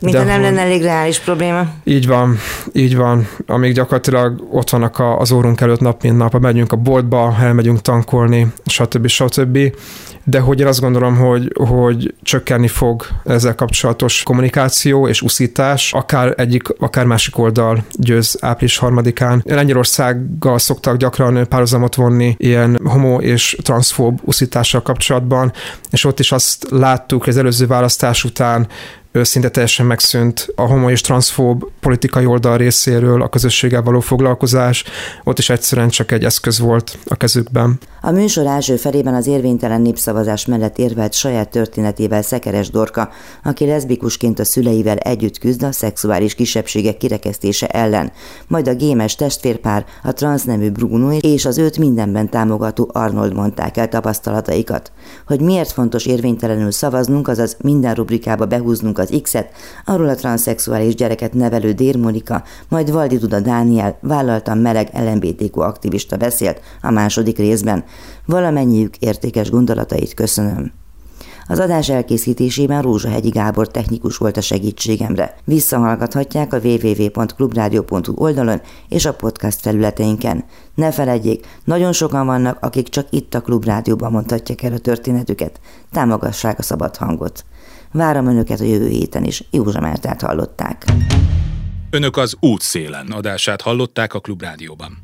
mint de ha nem lenne elég reális probléma. Így van, így van. Amíg gyakorlatilag ott vannak az órunk előtt nap, mint nap, megyünk a boltba, elmegyünk tankolni, stb. stb. De hogy én azt gondolom, hogy, hogy csökkenni fog ezzel kapcsolatos kommunikáció és uszítás, akár egyik, akár másik oldal győz április harmadikán. Lengyelországgal szoktak gyakran párhuzamot vonni ilyen homo és transzfób uszítással kapcsolatban, és ott is azt láttuk, hogy az előző választás után szinte teljesen megszűnt a homo és transzfób politikai oldal részéről a közösséggel való foglalkozás, ott is egyszerűen csak egy eszköz volt a kezükben. A műsor első felében az érvénytelen népszavazás mellett érvelt saját történetével Szekeres Dorka, aki leszbikusként a szüleivel együtt küzd a szexuális kisebbségek kirekesztése ellen, majd a gémes testvérpár, a transznemű Bruno és az őt mindenben támogató Arnold mondták el tapasztalataikat. Hogy miért fontos érvénytelenül szavaznunk, azaz minden rubrikába behúznunk az X-et, arról a transzexuális gyereket nevelő Dér Monika, majd Valdi Duda Dániel vállaltan meleg LMBTQ aktivista beszélt a második részben. Valamennyiük értékes gondolatait köszönöm. Az adás elkészítésében Rózsahegyi Gábor technikus volt a segítségemre. Visszahallgathatják a www.clubradio.hu oldalon és a podcast felületeinken. Ne feledjék, nagyon sokan vannak, akik csak itt a Klubrádióban mondhatják el a történetüket. Támogassák a szabad hangot. Várom Önöket a jövő héten is. Józsa Mártát hallották. Önök az útszélen adását hallották a Klubrádióban.